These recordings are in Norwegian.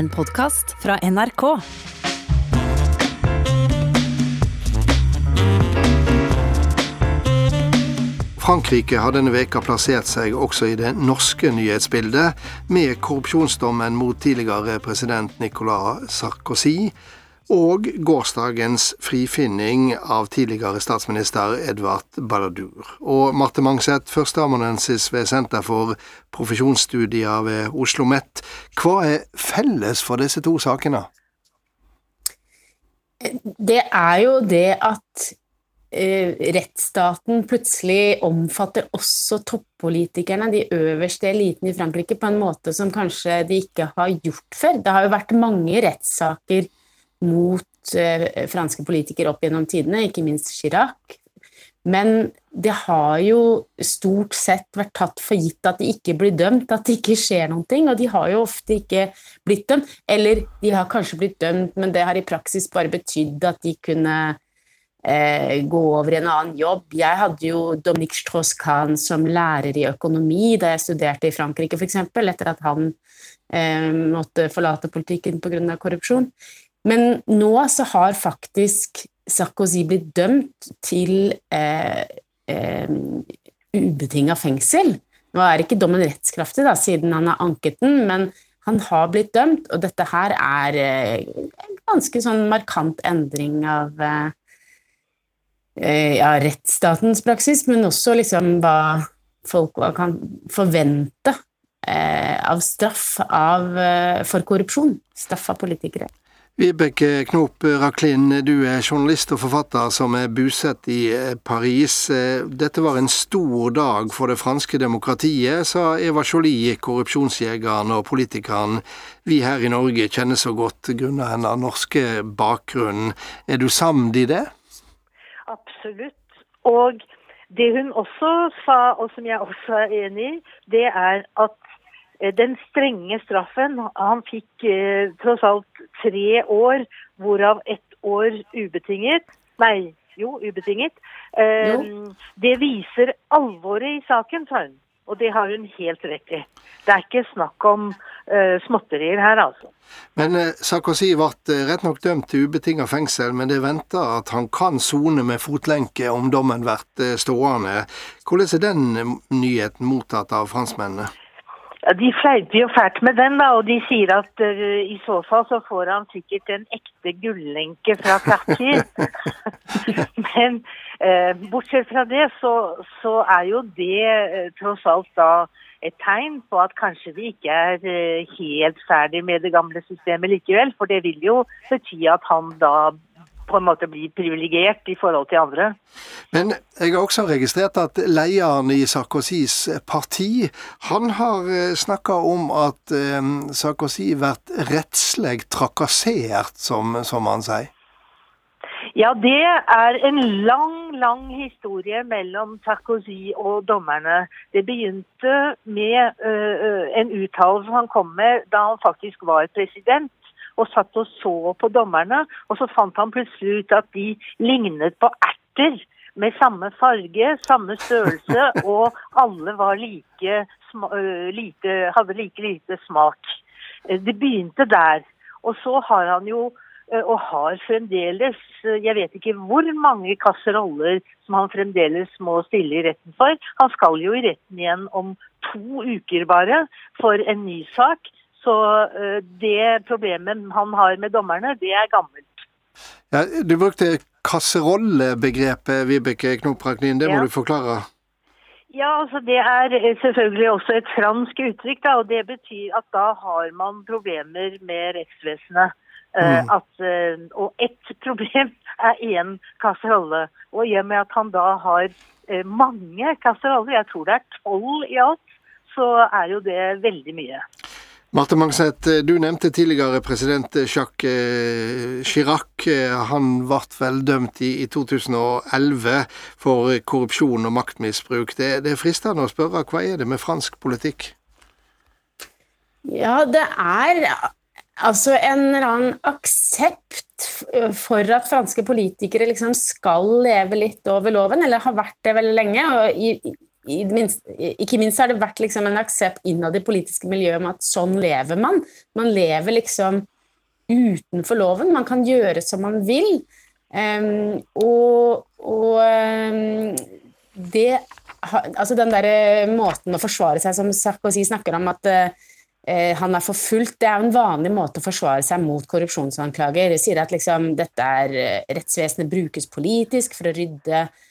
en podkast fra NRK. Frankrike har denne veka plassert seg også i det norske nyhetsbildet, med korrupsjonsdommen mot tidligere president Nicolas Sarkozy og gårsdagens frifinning av tidligere statsminister Edvard Balladur. Og Marte Mangseth, førsteamanuensis ved Senter for profesjonsstudier ved Oslo OsloMet. Hva er felles for disse to sakene? Det er jo det at Eh, rettsstaten plutselig omfatter også toppolitikerne, de øverste eliten i Frankrike, på en måte som kanskje de ikke har gjort før. Det har jo vært mange rettssaker mot eh, franske politikere opp gjennom tidene, ikke minst Chirac. Men det har jo stort sett vært tatt for gitt at de ikke blir dømt, at det ikke skjer noen ting. Og de har jo ofte ikke blitt dømt. Eller de har kanskje blitt dømt, men det har i praksis bare betydd at de kunne eh, gå over i en annen jobb. Jeg hadde jo Dominique Strauss-Kahn som lærer i økonomi da jeg studerte i Frankrike, f.eks., etter at han eh, måtte forlate politikken pga. korrupsjon. Men nå så har faktisk Sarkozy blitt dømt til eh, eh, ubetinga fengsel. Nå er ikke dommen rettskraftig, da, siden han har anket den, men han har blitt dømt, og dette her er eh, en ganske sånn markant endring av eh, Eh, ja, rettsstatens praksis, men også liksom hva folk kan forvente eh, av straff av, eh, for korrupsjon. Straff av politikere. Vibeke Knop Raklin, du er journalist og forfatter som er bosatt i Paris. Dette var en stor dag for det franske demokratiet, sa Eva Jolie, korrupsjonsjegeren og politikeren vi her i Norge kjenner så godt grunnet hennes norske bakgrunn. Er du samd i det? Absolutt. Og det hun også sa, og som jeg også er enig i, det er at eh, den strenge straffen Han fikk eh, tross alt tre år, hvorav ett år ubetinget. Nei, jo, ubetinget. Eh, jo. Det viser alvoret i saken, sa hun. Og det har hun helt rett i. Det er ikke snakk om uh, småtterier her, altså. Men uh, Sarkozy ble rett nok dømt til ubetinga fengsel, men det er venta at han kan sone med fotlenke om dommen blir stående. Hvordan er den nyheten mottatt av franskmennene? Ja, De fleiper jo fælt med den, da, og de sier at uh, i så fall så får han sikkert en ekte gullenke fra Cartier. Men uh, bortsett fra det, så, så er jo det uh, tross alt da et tegn på at kanskje vi ikke er helt ferdig med det gamle systemet likevel. For det vil jo bety at han da på en måte blir privilegert i forhold til andre. Men jeg har også registrert at lederen i Sarkozys parti, han har eh, snakka om at um, Sarkozy blir rettslig trakassert, som, som han sier. Ja, det er en lang, lang historie mellom Sarkozy og dommerne. Det begynte med uh, en uttalelse han kom med da han faktisk var president og satt og så på dommerne. Og så fant han plutselig ut at de lignet på erter med samme farge, samme størrelse, og alle var like, lite, hadde like lite smak. Det begynte der. Og så har han jo og har fremdeles Jeg vet ikke hvor mange kasseroller som han fremdeles må stille i retten for. Han skal jo i retten igjen om to uker bare for en ny sak. Så eh, det problemet han har med dommerne, det er gammelt. Ja, du brukte kasserollebegrepet, Vibeke Knopraklin. Det må ja. du forklare. Ja, altså Det er eh, selvfølgelig også et fransk uttrykk. Da, og Det betyr at da har man problemer med rettsvesenet. Eh, mm. At, og ett problem er én kasserolle. Og i og med at han da har mange kasseroller, jeg tror det er tolv i alt, så er jo det veldig mye. Marte Mangseth, du nevnte tidligere president Jacques eh, Chirac. Han ble vel dømt i, i 2011 for korrupsjon og maktmisbruk. Det, er fristende å spørre, hva er det med fransk politikk? Ja, det er altså en eller annen aksept for at franske politikere liksom skal leve litt over loven, eller har vært det veldig lenge. og i minst, ikke minst har det vært liksom en aksept innad i politiske miljøet om at sånn lever man. Man lever liksom utenfor loven. Man kan gjøre som man vil. Um, og, og um, det Altså den derre måten å forsvare seg som Sarkozy snakker om, at uh, han er forfulgt, det er en vanlig måte å forsvare seg mot korrupsjonsanklager. Sier at liksom, dette er rettsvesenet brukes politisk for å rydde eh,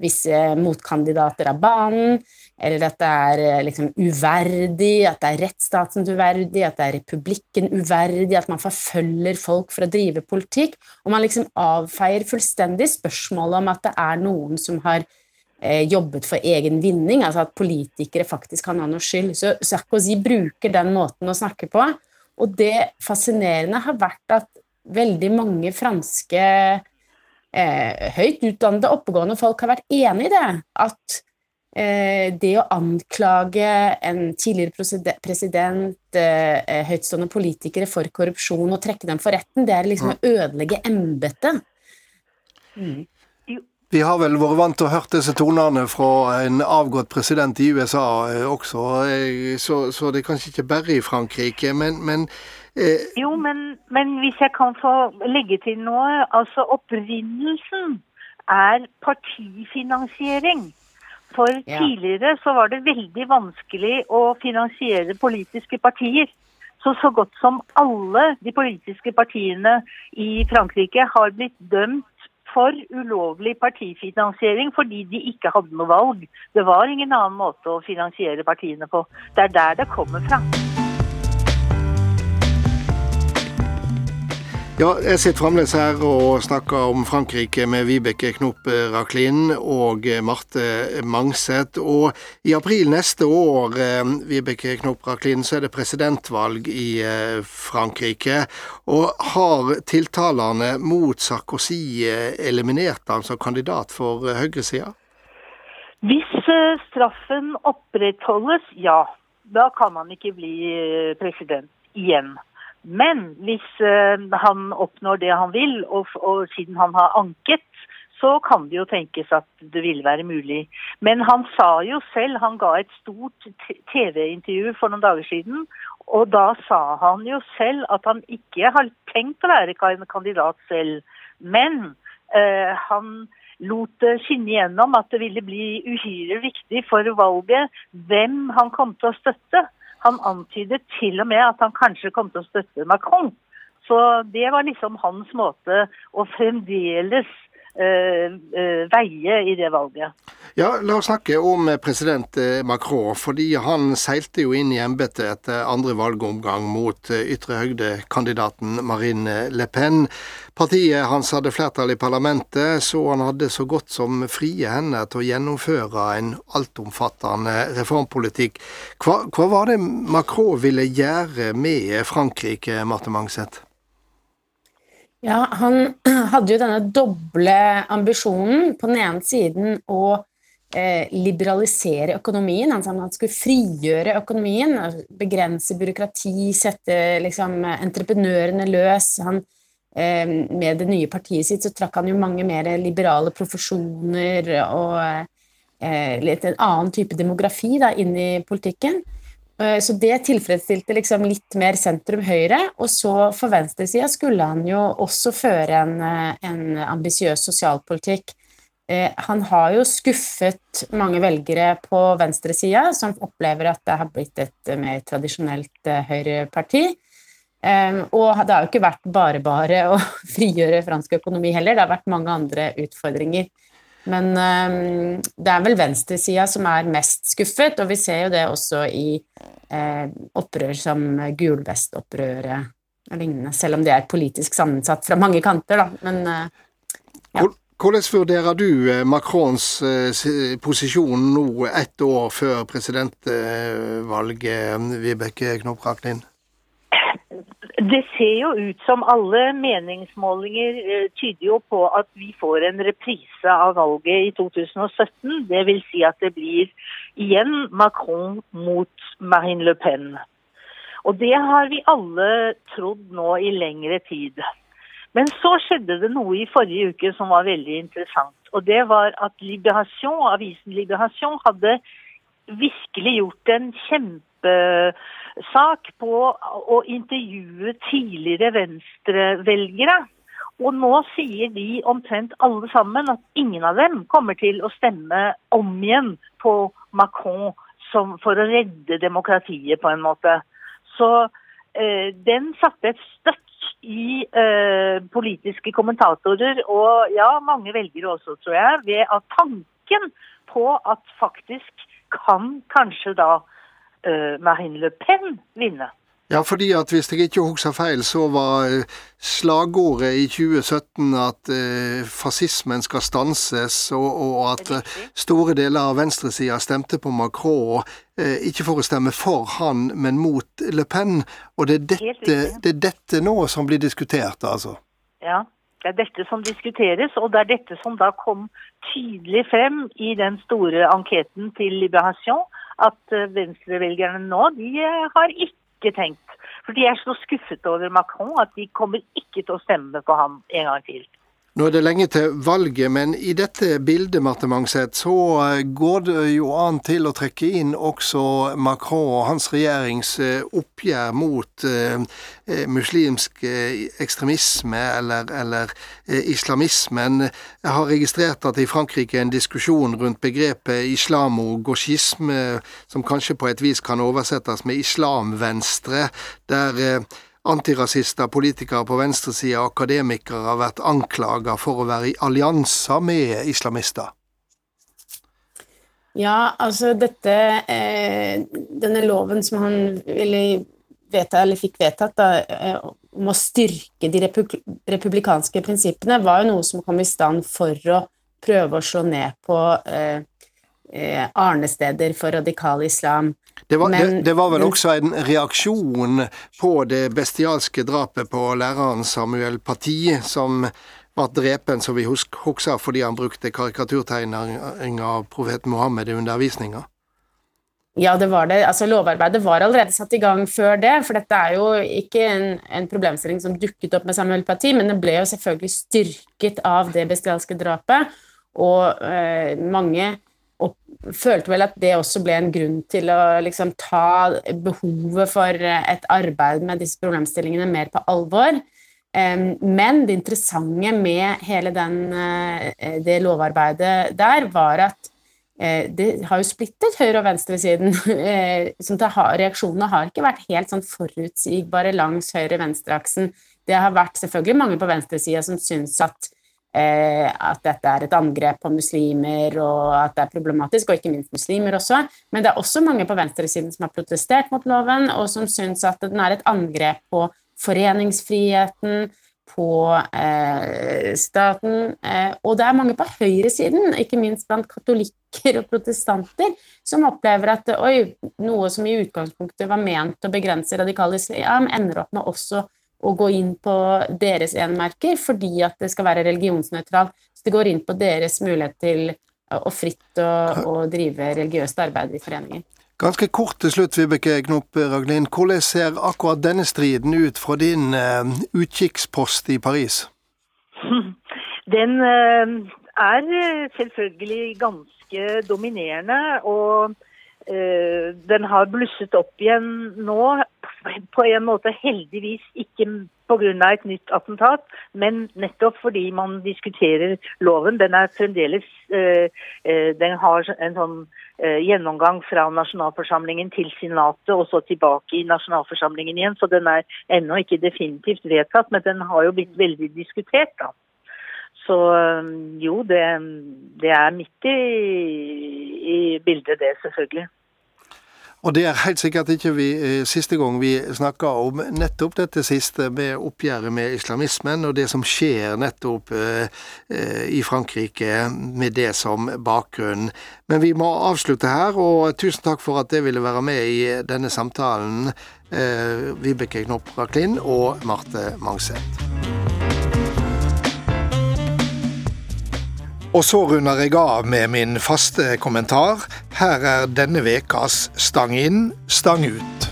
visse motkandidater av banen, eller at det er eh, liksom uverdig, at det er rettsstaten uverdig, at det er republikken uverdig, at man forfølger folk for å drive politikk, og man liksom avfeier fullstendig spørsmålet om at det er noen som har eh, jobbet for egen vinning, altså at politikere faktisk kan ha noe skyld. Så Sarkozy bruker den måten å snakke på, og det fascinerende har vært at veldig mange franske eh, høyt utdannede, oppegående folk har vært enig i det. At eh, det å anklage en tidligere president, eh, høytstående politikere for korrupsjon og trekke dem for retten, det er liksom å ødelegge embetet. Mm. Vi har vel vært vant til å høre disse tonene fra en avgått president i USA eh, også, eh, så, så det er kanskje ikke bare i Frankrike. Men, men Eh, jo, men, men, hvis jeg kan få legge til noe. Altså opprinnelsen er partifinansiering. For ja. tidligere så var det veldig vanskelig å finansiere politiske partier. Så så godt som alle de politiske partiene i Frankrike har blitt dømt for ulovlig partifinansiering fordi de ikke hadde noe valg. Det var ingen annen måte å finansiere partiene på. Det er der det kommer fra. Ja, jeg sitter fremdeles her og snakker om Frankrike med Vibeke Knop Raklin og Marte Mangset. Og i april neste år, eh, Vibeke Knop Raklin, så er det presidentvalg i eh, Frankrike. Og har tiltalerne mot Sarkozy eh, eliminert han som kandidat for høyresida? Hvis straffen opprettholdes, ja. Da kan han ikke bli president igjen. Men hvis uh, han oppnår det han vil, og, og, siden han har anket, så kan det jo tenkes at det vil være mulig. Men han sa jo selv, han ga et stort TV-intervju for noen dager siden, og da sa han jo selv at han ikke har tenkt å være kandidat selv. Men eh, han lot det skinne igjennom at det ville bli uhyre viktig for valget hvem han kom til å støtte. Han antydet til og med at han kanskje kom til å støtte Macron. Så det var liksom hans måte å fremdeles veie i det valget. Ja, La oss snakke om president eh, Macron. fordi Han seilte jo inn i embetet etter andre valgomgang mot ytre høyde-kandidaten Marine Le Pen. Partiet hans hadde flertall i parlamentet, så han hadde så godt som frie hender til å gjennomføre en altomfattende reformpolitikk. Hva, hva var det Macron ville gjøre med Frankrike, Marte Mangset? Ja, han hadde jo denne doble ambisjonen. På den ene siden å eh, liberalisere økonomien. Han sa han skulle frigjøre økonomien, begrense byråkrati, sette liksom, entreprenørene løs. Han Eh, med det nye partiet sitt så trakk han jo mange mer liberale profesjoner og eh, litt en annen type demografi da, inn i politikken. Eh, så det tilfredsstilte liksom litt mer sentrum-høyre. Og så for venstresida skulle han jo også føre en, en ambisiøs sosialpolitikk. Han har jo skuffet mange velgere på venstresida, som opplever at det har blitt et mer tradisjonelt høyreparti. Um, og det har jo ikke vært bare bare å frigjøre fransk økonomi heller, det har vært mange andre utfordringer. Men um, det er vel venstresida som er mest skuffet, og vi ser jo det også i eh, opprør som gulvestopprøret og lignende, selv om det er politisk sammensatt fra mange kanter, da. Men eh, ja. Hvordan vurderer du eh, Macrons posisjon nå ett år før presidentvalget, Vibeke Knoprak Raklin? Det ser jo ut som alle meningsmålinger eh, tyder jo på at vi får en reprise av valget i 2017. Det vil si at det blir igjen Macron mot Marine Le Pen. Og det har vi alle trodd nå i lengre tid. Men så skjedde det noe i forrige uke som var veldig interessant. Og det var at Liberation, avisen Liberation hadde virkelig gjort en kjempesak på å intervjue tidligere venstrevelgere. Og nå sier de omtrent alle sammen at ingen av dem kommer til å stemme om igjen på Macron som, for å redde demokratiet, på en måte. Så eh, den satte et støtt i eh, politiske kommentatorer, og ja, mange velgere også, tror jeg, ved at tanken på at faktisk kan kanskje da uh, Marine Le Pen vinne. Ja, fordi at hvis jeg ikke husker feil, så var eh, slagordet i 2017 at eh, fascismen skal stanses, og, og at eh, store deler av venstresida stemte på Macron, eh, ikke for å stemme for han, men mot Le Pen. Og det er dette, det er dette nå som blir diskutert, altså? Ja, det er dette som diskuteres, og det er dette som da kom tydelig frem i den store anketen til Liberation, at eh, venstrevelgerne nå de har ikke ikke tenkt. For de er så skuffet over Macron at de kommer ikke til å stemme på ham en gang til. Nå er det lenge til valget, men i dette bildet Marte Mangset, så eh, går det jo an til å trekke inn også Macron og hans regjerings eh, oppgjør mot eh, muslimsk ekstremisme eller, eller islamismen. Jeg har registrert at i Frankrike er en diskusjon rundt begrepet islamogosjisme, som kanskje på et vis kan oversettes med islamvenstre, der Antirasister, politikere på venstresida og akademikere har vært anklaga for å være i allianser med islamister. Ja, altså dette eh, Denne loven som han ville vedta, eller fikk vedtatt, da, eh, om å styrke de republikanske prinsippene, var jo noe som kom i stand for å prøve å slå ned på eh, eh arnesteder for radikal islam. Det var, men, det, det var, vel også en reaksjon på det bestialske drapet på læreren Samuel Parti, som ble drepen, som vi husker, fordi han brukte karikaturtegning av profeten Mohammed i undervisninga. Ja, det var det. Altså, Lovarbeidet var allerede satt i gang før det. For dette er jo ikke en, en problemstilling som dukket opp med Samuel Parti, men det ble jo selvfølgelig styrket av det bestialske drapet. Og eh, mange og følte vel at det også ble en grunn til å liksom ta behovet for et arbeid med disse problemstillingene mer på alvor. Men det interessante med hele den, eh, det lovarbeidet der, var at eh, det har jo splittet høyre- og venstresiden. Sånn reaksjonene har ikke vært helt sånn forutsigbare langs høyre-venstre-aksen. Det har vært selvfølgelig mange på venstresida som syns at Eh, at dette er et angrep på muslimer, og at det er problematisk, og ikke minst muslimer også. Men det er også mange på venstresiden som har protestert mot loven, og som syns at den er et angrep på foreningsfriheten, på eh, staten. Eh, og det er mange på høyresiden, ikke minst blant katolikker og protestanter, som opplever at oi, noe som i utgangspunktet var ment å begrense radikal islam, ender opp med også å gå inn på deres enmerker fordi at det skal være religionsnøytralt. Så det går inn på deres mulighet til å fritt å, å drive religiøst arbeid i foreningen. Ganske kort til slutt, Vibeke Knop Raglin. Hvordan ser akkurat denne striden ut fra din uh, utkikkspost i Paris? Den uh, er selvfølgelig ganske dominerende. og den har blusset opp igjen nå, på en måte heldigvis ikke pga. et nytt attentat, men nettopp fordi man diskuterer loven. Den er fremdeles uh, uh, Den har en sånn gjennomgang fra nasjonalforsamlingen til senatet og så tilbake i nasjonalforsamlingen igjen, så den er ennå ikke definitivt vedtatt, men den har jo blitt veldig diskutert, da. Så jo, det, det er midt i, i, bildet, det, selvfølgelig. Og det er helt sikkert ikke vi, eh, siste gang vi snakker om nettopp dette siste med oppgjøret med islamismen, og det som skjer nettopp eh, eh, i Frankrike med det som bakgrunn. Men vi må avslutte her, og tusen takk for at det ville være med i denne samtalen, Vibeke Knopp Raklin og Marte Mangseth. Og så runder jeg av med min faste kommentar. Her er denne ukas Stang inn, stang ut.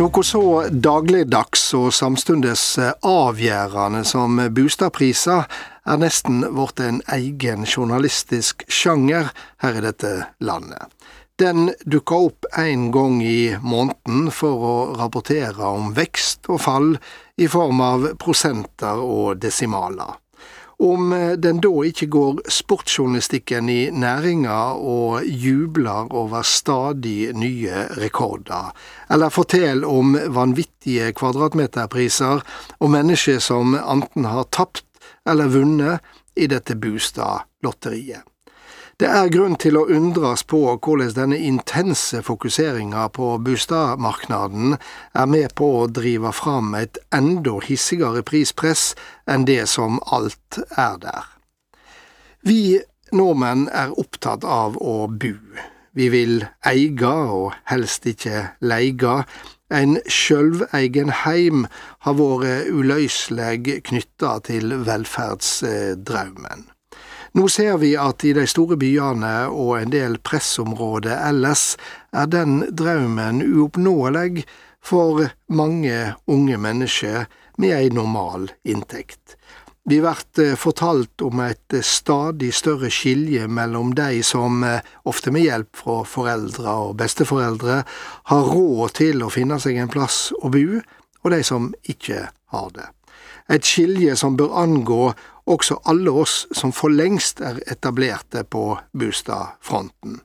Noe så dagligdags og samstundes avgjørende som boligpriser er nesten blitt en egen journalistisk sjanger her i dette landet. Den dukker opp en gang i måneden for å rapportere om vekst og fall i form av prosenter og desimaler. Om den da ikke går sportsjournalistikken i næringa og jubler over stadig nye rekorder, eller forteller om vanvittige kvadratmeterpriser og mennesker som enten har tapt eller vunnet i dette Bustad-lotteriet. Det er grunn til å undres på hvordan denne intense fokuseringa på bostadmarknaden er med på å drive fram et enda hissigere prispress enn det som alt er der. Vi nordmenn er opptatt av å bu. Vi vil eie og helst ikke leie. En sjølveigen heim har vært uløselig knytta til velferdsdraumen. Nå ser vi at i de store byene og en del pressområder ellers er den drømmen uoppnåelig for mange unge mennesker med ei normal inntekt. Vi blir eh, fortalt om et stadig større skilje mellom de som, eh, ofte med hjelp fra foreldre og besteforeldre, har råd til å finne seg en plass å bo, og de som ikke har det. Et skilje som bør angå også alle oss som for lengst er etablerte på bostadfronten.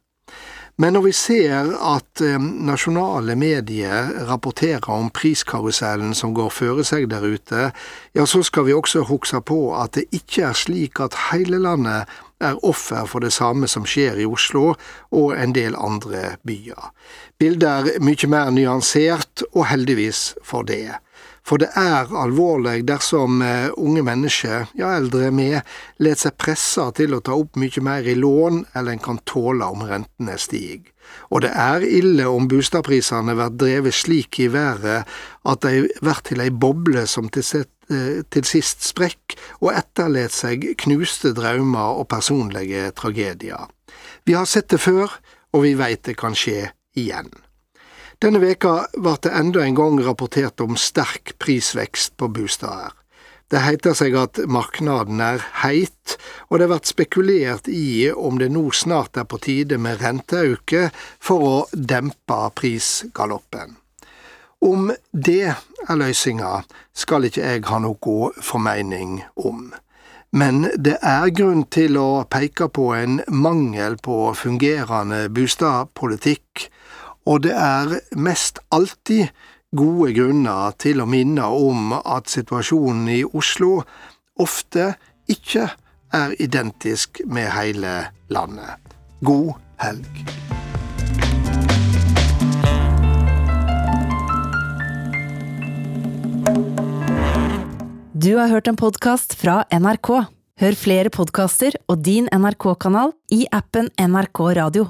Men når vi ser at eh, nasjonale medier rapporterer om priskarusellen som går føre seg der ute, ja, så skal vi også huske på at det ikke er slik at hele landet er offer for det samme som skjer i Oslo og en del andre byer. Bildet er mye mer nyansert, og heldigvis for det. For det er alvorlig dersom eh, unge mennesker, ja eldre med, lar seg presse til å ta opp mye mer i lån enn en kan tåle om rentene stiger. Og det er ille om boligprisene blir drevet slik i været at de blir til ei boble som til, sett, eh, til sist sprekk og etterlater seg knuste drømmer og personlige tragedier. Vi har sett det før, og vi veit det kan skje igjen. Denne veka ble det enda en gang rapportert om sterk prisvekst på bostader. Det heter seg at marknaden er heit, og det blir spekulert i om det nå snart er på tide med renteauke for å dempe prisgaloppen. Om det er løsninga, skal ikke jeg ha noe formening om. Men det er grunn til å peke på en mangel på fungerende bostadpolitikk, og det er mest alltid gode grunner til å minne om at situasjonen i Oslo ofte ikke er identisk med hele landet. God helg. Du har hørt en podkast fra NRK. Hør flere podkaster og din NRK-kanal i appen NRK Radio.